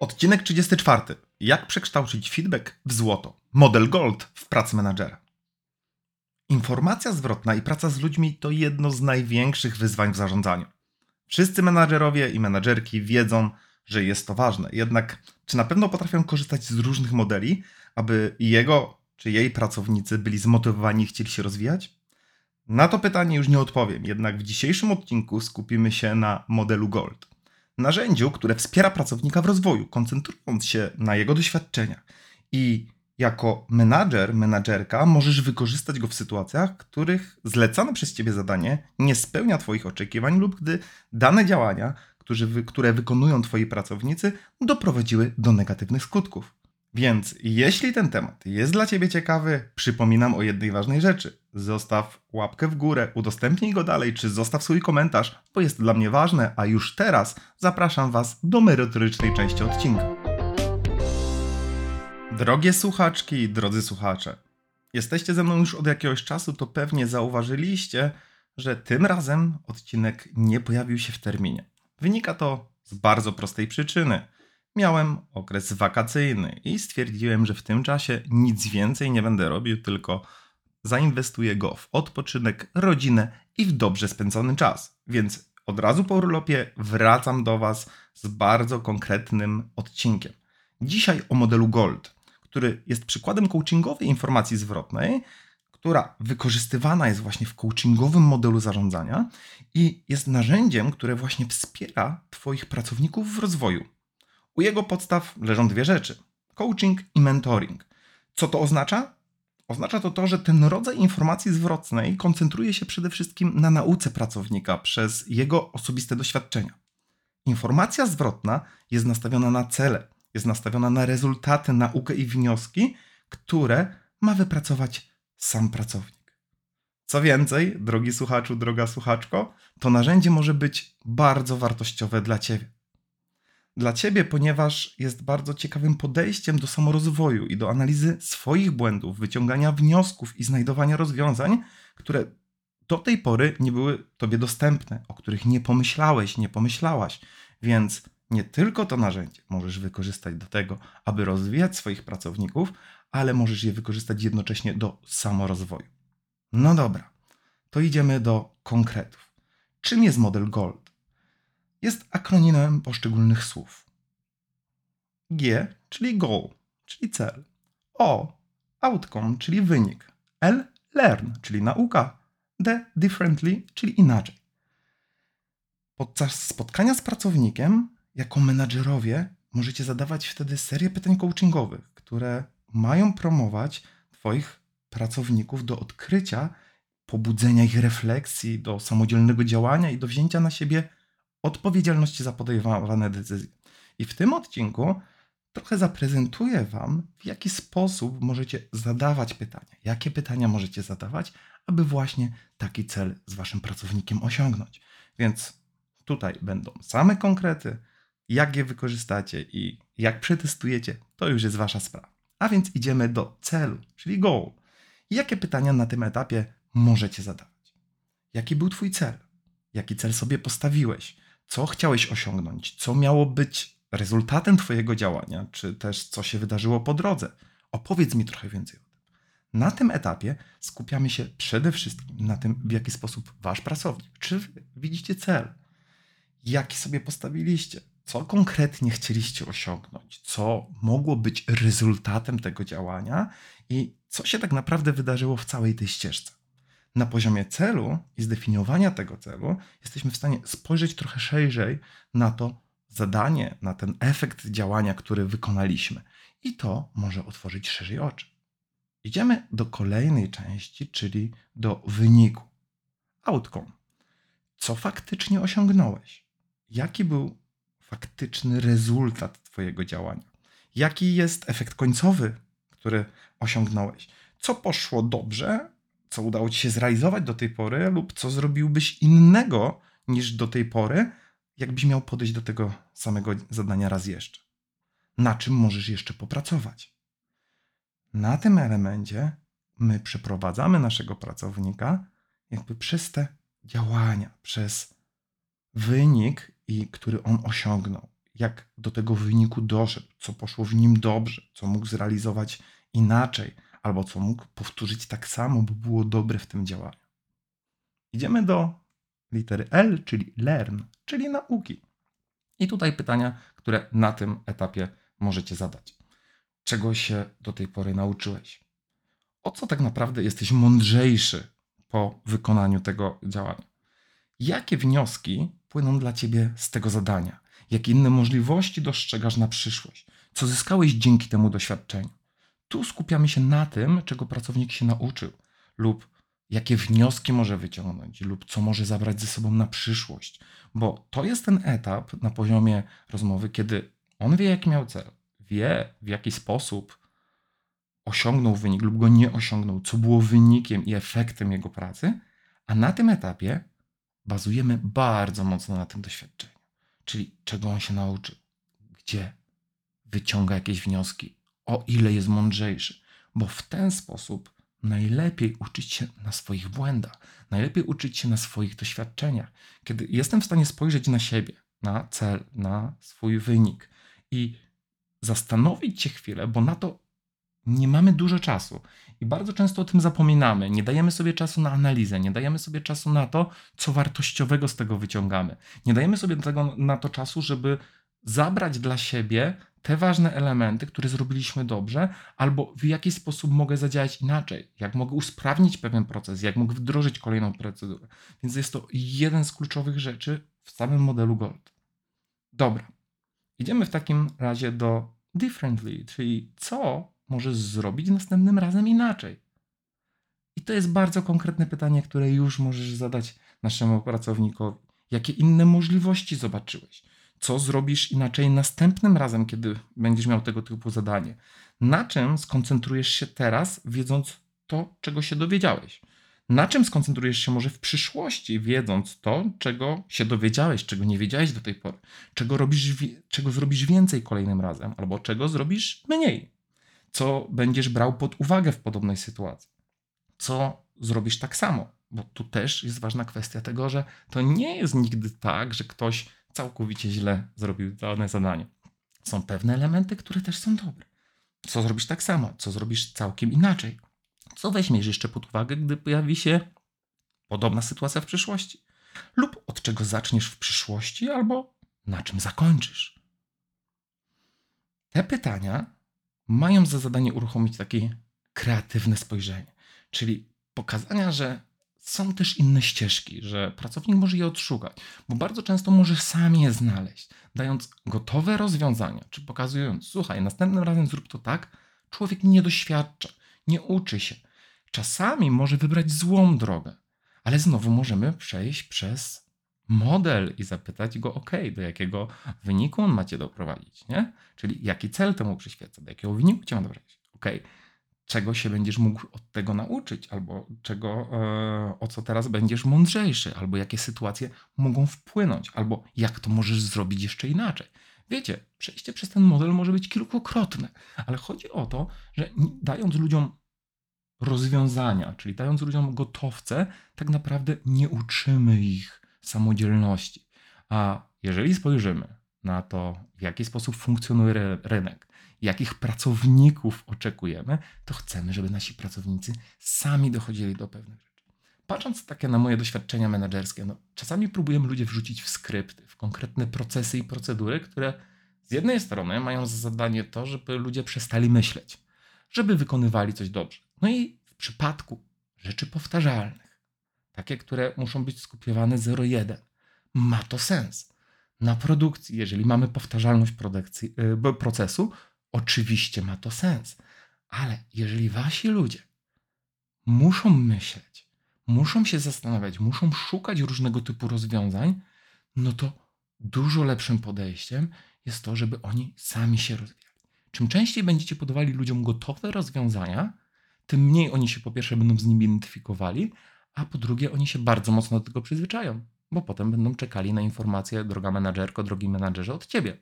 Odcinek 34. Jak przekształcić feedback w złoto? Model Gold w pracy menadżera. Informacja zwrotna i praca z ludźmi to jedno z największych wyzwań w zarządzaniu. Wszyscy menadżerowie i menadżerki wiedzą, że jest to ważne. Jednak czy na pewno potrafią korzystać z różnych modeli, aby jego czy jej pracownicy byli zmotywowani i chcieli się rozwijać? Na to pytanie już nie odpowiem, jednak w dzisiejszym odcinku skupimy się na modelu Gold. Narzędziu, które wspiera pracownika w rozwoju, koncentrując się na jego doświadczeniach i jako menadżer, menadżerka możesz wykorzystać go w sytuacjach, których zlecane przez ciebie zadanie nie spełnia twoich oczekiwań lub gdy dane działania, które wykonują twoi pracownicy, doprowadziły do negatywnych skutków. Więc jeśli ten temat jest dla ciebie ciekawy, przypominam o jednej ważnej rzeczy. Zostaw łapkę w górę, udostępnij go dalej, czy zostaw swój komentarz, bo jest dla mnie ważne, a już teraz zapraszam was do merytorycznej części odcinka. Drogie słuchaczki drodzy słuchacze, jesteście ze mną już od jakiegoś czasu, to pewnie zauważyliście, że tym razem odcinek nie pojawił się w terminie. Wynika to z bardzo prostej przyczyny. Miałem okres wakacyjny i stwierdziłem, że w tym czasie nic więcej nie będę robił, tylko zainwestuję go w odpoczynek, rodzinę i w dobrze spędzony czas. Więc od razu po urlopie wracam do Was z bardzo konkretnym odcinkiem. Dzisiaj o modelu Gold który jest przykładem coachingowej informacji zwrotnej, która wykorzystywana jest właśnie w coachingowym modelu zarządzania i jest narzędziem, które właśnie wspiera Twoich pracowników w rozwoju. U jego podstaw leżą dwie rzeczy: coaching i mentoring. Co to oznacza? Oznacza to to, że ten rodzaj informacji zwrotnej koncentruje się przede wszystkim na nauce pracownika przez jego osobiste doświadczenia. Informacja zwrotna jest nastawiona na cele, jest nastawiona na rezultaty, naukę i wnioski, które ma wypracować sam pracownik. Co więcej, drogi słuchaczu, droga słuchaczko, to narzędzie może być bardzo wartościowe dla Ciebie. Dla Ciebie, ponieważ jest bardzo ciekawym podejściem do samorozwoju i do analizy swoich błędów, wyciągania wniosków i znajdowania rozwiązań, które do tej pory nie były Tobie dostępne, o których nie pomyślałeś, nie pomyślałaś. Więc nie tylko to narzędzie możesz wykorzystać do tego, aby rozwijać swoich pracowników, ale możesz je wykorzystać jednocześnie do samorozwoju. No dobra, to idziemy do konkretów. Czym jest model GOLD? Jest akronimem poszczególnych słów. G, czyli goal, czyli cel. O, outcome, czyli wynik. L, learn, czyli nauka. D, differently, czyli inaczej. Podczas spotkania z pracownikiem jako menadżerowie możecie zadawać wtedy serię pytań coachingowych, które mają promować Twoich pracowników do odkrycia, pobudzenia ich refleksji, do samodzielnego działania i do wzięcia na siebie odpowiedzialności za podejmowane decyzje. I w tym odcinku trochę zaprezentuję Wam, w jaki sposób możecie zadawać pytania, jakie pytania możecie zadawać, aby właśnie taki cel z Waszym pracownikiem osiągnąć. Więc tutaj będą same konkrety, jak je wykorzystacie i jak przetestujecie, to już jest wasza sprawa. A więc idziemy do celu, czyli goal. Jakie pytania na tym etapie możecie zadawać? Jaki był twój cel? Jaki cel sobie postawiłeś? Co chciałeś osiągnąć? Co miało być rezultatem twojego działania? Czy też co się wydarzyło po drodze? Opowiedz mi trochę więcej o tym. Na tym etapie skupiamy się przede wszystkim na tym, w jaki sposób wasz pracownik, czy widzicie cel, jaki sobie postawiliście, co konkretnie chcieliście osiągnąć, co mogło być rezultatem tego działania i co się tak naprawdę wydarzyło w całej tej ścieżce. Na poziomie celu i zdefiniowania tego celu jesteśmy w stanie spojrzeć trochę szerzej na to zadanie, na ten efekt działania, który wykonaliśmy. I to może otworzyć szerzej oczy. Idziemy do kolejnej części, czyli do wyniku. Outcome. Co faktycznie osiągnąłeś? Jaki był faktyczny rezultat Twojego działania? Jaki jest efekt końcowy, który osiągnąłeś? Co poszło dobrze, co udało Ci się zrealizować do tej pory, lub co zrobiłbyś innego niż do tej pory, jakbyś miał podejść do tego samego zadania raz jeszcze? Na czym możesz jeszcze popracować? Na tym elemencie my przeprowadzamy naszego pracownika jakby przez te działania, przez wynik, i który on osiągnął, jak do tego wyniku doszedł, co poszło w nim dobrze, co mógł zrealizować inaczej, albo co mógł powtórzyć tak samo, bo było dobre w tym działaniu. Idziemy do litery L, czyli learn, czyli nauki. I tutaj pytania, które na tym etapie możecie zadać. Czego się do tej pory nauczyłeś? O co tak naprawdę jesteś mądrzejszy po wykonaniu tego działania? Jakie wnioski płyną dla ciebie z tego zadania? Jakie inne możliwości dostrzegasz na przyszłość? Co zyskałeś dzięki temu doświadczeniu? Tu skupiamy się na tym, czego pracownik się nauczył, lub jakie wnioski może wyciągnąć, lub co może zabrać ze sobą na przyszłość. Bo to jest ten etap na poziomie rozmowy, kiedy on wie, jaki miał cel, wie, w jaki sposób osiągnął wynik lub go nie osiągnął, co było wynikiem i efektem jego pracy, a na tym etapie bazujemy bardzo mocno na tym doświadczeniu. Czyli czego on się nauczył, gdzie wyciąga jakieś wnioski, o ile jest mądrzejszy, bo w ten sposób najlepiej uczyć się na swoich błędach, najlepiej uczyć się na swoich doświadczeniach. Kiedy jestem w stanie spojrzeć na siebie, na cel, na swój wynik i zastanowić się chwilę, bo na to nie mamy dużo czasu i bardzo często o tym zapominamy. Nie dajemy sobie czasu na analizę, nie dajemy sobie czasu na to, co wartościowego z tego wyciągamy. Nie dajemy sobie tego, na to czasu, żeby zabrać dla siebie te ważne elementy, które zrobiliśmy dobrze, albo w jaki sposób mogę zadziałać inaczej, jak mogę usprawnić pewien proces, jak mogę wdrożyć kolejną procedurę. Więc jest to jeden z kluczowych rzeczy w samym modelu Gold. Dobra. Idziemy w takim razie do differently, czyli co możesz zrobić następnym razem inaczej. I to jest bardzo konkretne pytanie, które już możesz zadać naszemu pracownikowi. Jakie inne możliwości zobaczyłeś? Co zrobisz inaczej następnym razem, kiedy będziesz miał tego typu zadanie? Na czym skoncentrujesz się teraz, wiedząc to, czego się dowiedziałeś? Na czym skoncentrujesz się może w przyszłości, wiedząc to, czego się dowiedziałeś, czego nie wiedziałeś do tej pory? Czego, robisz, czego zrobisz więcej kolejnym razem, albo czego zrobisz mniej? Co będziesz brał pod uwagę w podobnej sytuacji? Co zrobisz tak samo? Bo tu też jest ważna kwestia tego, że to nie jest nigdy tak, że ktoś całkowicie źle zrobił dane zadanie. Są pewne elementy, które też są dobre. Co zrobisz tak samo? Co zrobisz całkiem inaczej? Co weźmiesz jeszcze pod uwagę, gdy pojawi się podobna sytuacja w przyszłości? Lub od czego zaczniesz w przyszłości, albo na czym zakończysz? Te pytania mają za zadanie uruchomić takie kreatywne spojrzenie, czyli pokazania, że są też inne ścieżki, że pracownik może je odszukać, bo bardzo często może sam je znaleźć, dając gotowe rozwiązania, czy pokazując, słuchaj, następnym razem zrób to tak, człowiek nie doświadcza, nie uczy się. Czasami może wybrać złą drogę, ale znowu możemy przejść przez model i zapytać go, ok, do jakiego wyniku on macie doprowadzić, nie? Czyli jaki cel temu przyświeca, do jakiego wyniku cię ma doprowadzić. Ok, czego się będziesz mógł od tego nauczyć, albo czego, e, o co teraz będziesz mądrzejszy, albo jakie sytuacje mogą wpłynąć, albo jak to możesz zrobić jeszcze inaczej. Wiecie, przejście przez ten model może być kilkukrotne, ale chodzi o to, że dając ludziom rozwiązania, czyli dając ludziom gotowce, tak naprawdę nie uczymy ich samodzielności. A jeżeli spojrzymy na to, w jaki sposób funkcjonuje rynek, jakich pracowników oczekujemy, to chcemy, żeby nasi pracownicy sami dochodzili do pewnych rzeczy. Patrząc takie na moje doświadczenia menedżerskie, no, czasami próbujemy ludzie wrzucić w skrypty, w konkretne procesy i procedury, które z jednej strony mają za zadanie to, żeby ludzie przestali myśleć, żeby wykonywali coś dobrze. No i w przypadku rzeczy powtarzalnych, takie, które muszą być skopiowane 0,1. Ma to sens. Na produkcji, jeżeli mamy powtarzalność yy, procesu, oczywiście ma to sens. Ale jeżeli wasi ludzie muszą myśleć, muszą się zastanawiać, muszą szukać różnego typu rozwiązań, no to dużo lepszym podejściem jest to, żeby oni sami się rozwijali. Czym częściej będziecie podawali ludziom gotowe rozwiązania, tym mniej oni się po pierwsze będą z nimi identyfikowali, a po drugie oni się bardzo mocno do tego przyzwyczają, bo potem będą czekali na informacje, droga menadżerko, drogi menadżerze, od ciebie.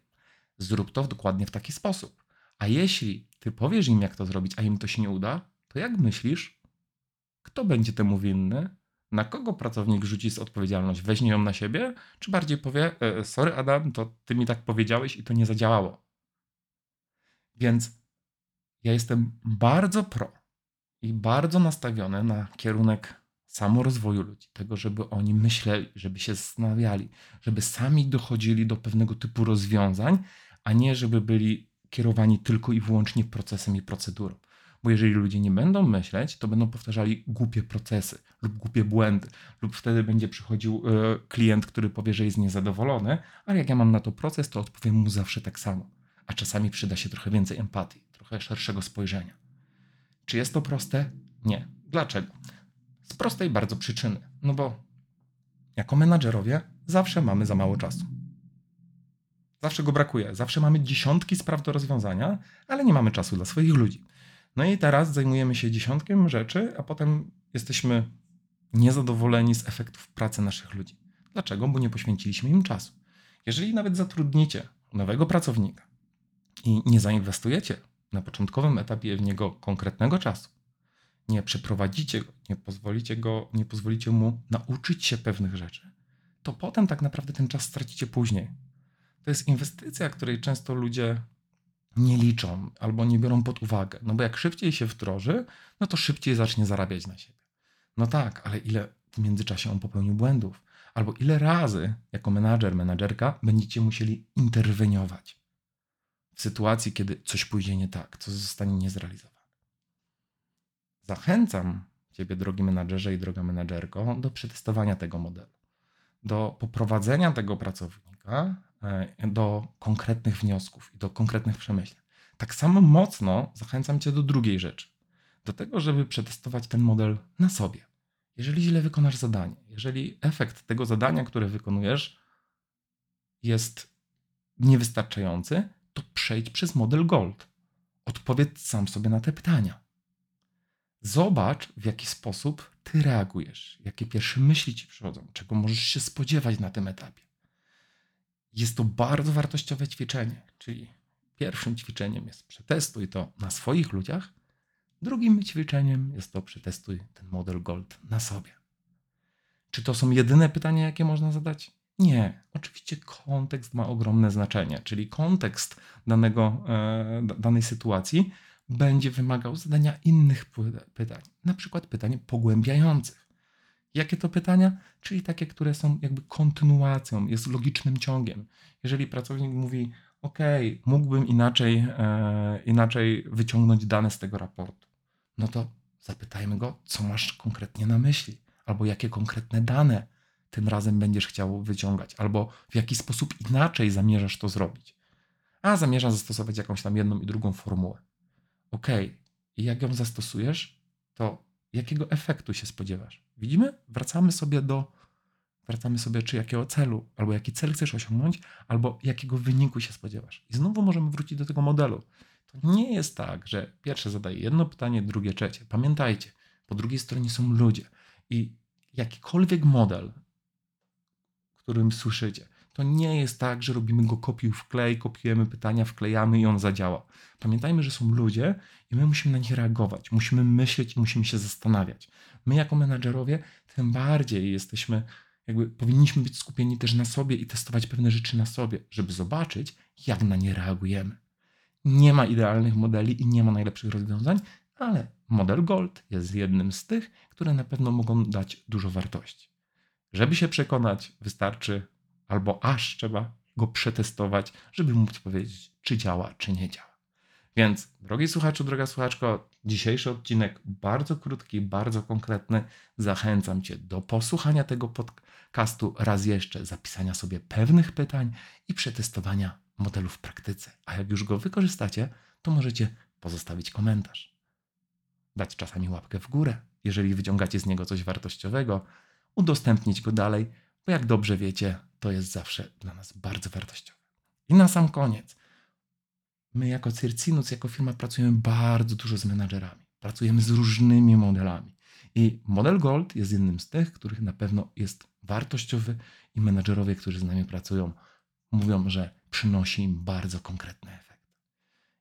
Zrób to dokładnie w taki sposób. A jeśli ty powiesz im, jak to zrobić, a im to się nie uda, to jak myślisz, kto będzie temu winny? Na kogo pracownik rzuci z odpowiedzialność? Weźmie ją na siebie, czy bardziej powie: e, Sorry, Adam, to ty mi tak powiedziałeś i to nie zadziałało. Więc ja jestem bardzo pro i bardzo nastawiony na kierunek samorozwoju ludzi, tego, żeby oni myśleli, żeby się zastanawiali, żeby sami dochodzili do pewnego typu rozwiązań, a nie żeby byli kierowani tylko i wyłącznie procesem i procedurą. Bo jeżeli ludzie nie będą myśleć, to będą powtarzali głupie procesy lub głupie błędy, lub wtedy będzie przychodził y, klient, który powie, że jest niezadowolony, ale jak ja mam na to proces, to odpowiem mu zawsze tak samo. A czasami przyda się trochę więcej empatii, trochę szerszego spojrzenia. Czy jest to proste? Nie. Dlaczego? Z prostej bardzo przyczyny. No bo jako menadżerowie zawsze mamy za mało czasu. Zawsze go brakuje. Zawsze mamy dziesiątki spraw do rozwiązania, ale nie mamy czasu dla swoich ludzi. No i teraz zajmujemy się dziesiątkiem rzeczy, a potem jesteśmy niezadowoleni z efektów pracy naszych ludzi. Dlaczego? Bo nie poświęciliśmy im czasu. Jeżeli nawet zatrudnicie nowego pracownika i nie zainwestujecie na początkowym etapie w niego konkretnego czasu, nie przeprowadzicie go, nie pozwolicie, go, nie pozwolicie mu nauczyć się pewnych rzeczy, to potem tak naprawdę ten czas stracicie później. To jest inwestycja, której często ludzie nie liczą albo nie biorą pod uwagę. No bo jak szybciej się wdroży, no to szybciej zacznie zarabiać na siebie. No tak, ale ile w międzyczasie on popełnił błędów? Albo ile razy jako menadżer, menadżerka będziecie musieli interweniować w sytuacji, kiedy coś pójdzie nie tak, coś zostanie niezrealizowane. Zachęcam Ciebie, drogi menadżerze i droga menadżerko, do przetestowania tego modelu, do poprowadzenia tego pracownika E, do konkretnych wniosków i do konkretnych przemyśleń. Tak samo mocno zachęcam Cię do drugiej rzeczy. Do tego, żeby przetestować ten model na sobie. Jeżeli źle wykonasz zadanie, jeżeli efekt tego zadania, które wykonujesz, jest niewystarczający, to przejdź przez model Gold. Odpowiedz sam sobie na te pytania. Zobacz, w jaki sposób ty reagujesz, jakie pierwsze myśli ci przychodzą, czego możesz się spodziewać na tym etapie. Jest to bardzo wartościowe ćwiczenie, czyli pierwszym ćwiczeniem jest przetestuj to na swoich ludziach, drugim ćwiczeniem jest to przetestuj ten model Gold na sobie. Czy to są jedyne pytania, jakie można zadać? Nie. Oczywiście kontekst ma ogromne znaczenie, czyli kontekst danego, e, danej sytuacji będzie wymagał zadania innych pytań, na przykład pytań pogłębiających. Jakie to pytania? Czyli takie, które są jakby kontynuacją, jest logicznym ciągiem. Jeżeli pracownik mówi, OK, mógłbym inaczej, e, inaczej wyciągnąć dane z tego raportu, no to zapytajmy go, co masz konkretnie na myśli, albo jakie konkretne dane tym razem będziesz chciał wyciągać, albo w jaki sposób inaczej zamierzasz to zrobić. A zamierzam zastosować jakąś tam jedną i drugą formułę. OK, i jak ją zastosujesz, to jakiego efektu się spodziewasz? Widzimy? Wracamy sobie do, wracamy sobie, czy jakiego celu, albo jaki cel chcesz osiągnąć, albo jakiego wyniku się spodziewasz. I znowu możemy wrócić do tego modelu. To nie jest tak, że pierwsze zadaje jedno pytanie, drugie trzecie. Pamiętajcie, po drugiej stronie są ludzie. I jakikolwiek model, którym słyszycie, to nie jest tak, że robimy go kopiuj w klej, kopiujemy pytania, wklejamy i on zadziała. Pamiętajmy, że są ludzie i my musimy na nich reagować, musimy myśleć i musimy się zastanawiać. My jako menadżerowie tym bardziej jesteśmy, jakby powinniśmy być skupieni też na sobie i testować pewne rzeczy na sobie, żeby zobaczyć, jak na nie reagujemy. Nie ma idealnych modeli i nie ma najlepszych rozwiązań, ale model Gold jest jednym z tych, które na pewno mogą dać dużo wartości. Żeby się przekonać, wystarczy albo aż trzeba go przetestować, żeby móc powiedzieć, czy działa, czy nie działa. Więc, drogi słuchaczu, droga słuchaczko, dzisiejszy odcinek bardzo krótki, bardzo konkretny. Zachęcam Cię do posłuchania tego podcastu raz jeszcze, zapisania sobie pewnych pytań i przetestowania modelu w praktyce. A jak już go wykorzystacie, to możecie pozostawić komentarz. Dać czasami łapkę w górę, jeżeli wyciągacie z niego coś wartościowego, udostępnić go dalej, bo jak dobrze wiecie, to jest zawsze dla nas bardzo wartościowe. I na sam koniec, my jako Circinus, jako firma pracujemy bardzo dużo z menadżerami. Pracujemy z różnymi modelami. I model Gold jest jednym z tych, których na pewno jest wartościowy i menadżerowie, którzy z nami pracują, mówią, że przynosi im bardzo konkretny efekt.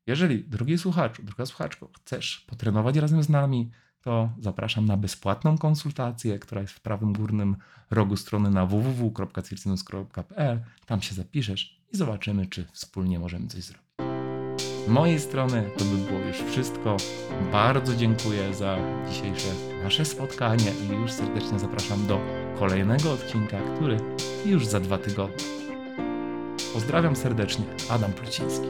Jeżeli, drogi słuchaczu, droga słuchaczko, chcesz potrenować razem z nami, to zapraszam na bezpłatną konsultację, która jest w prawym górnym rogu strony na www.circinus.pl. Tam się zapiszesz i zobaczymy, czy wspólnie możemy coś zrobić. Z mojej strony to by było już wszystko. Bardzo dziękuję za dzisiejsze nasze spotkanie i już serdecznie zapraszam do kolejnego odcinka, który już za dwa tygodnie. Pozdrawiam serdecznie, Adam Pluciński.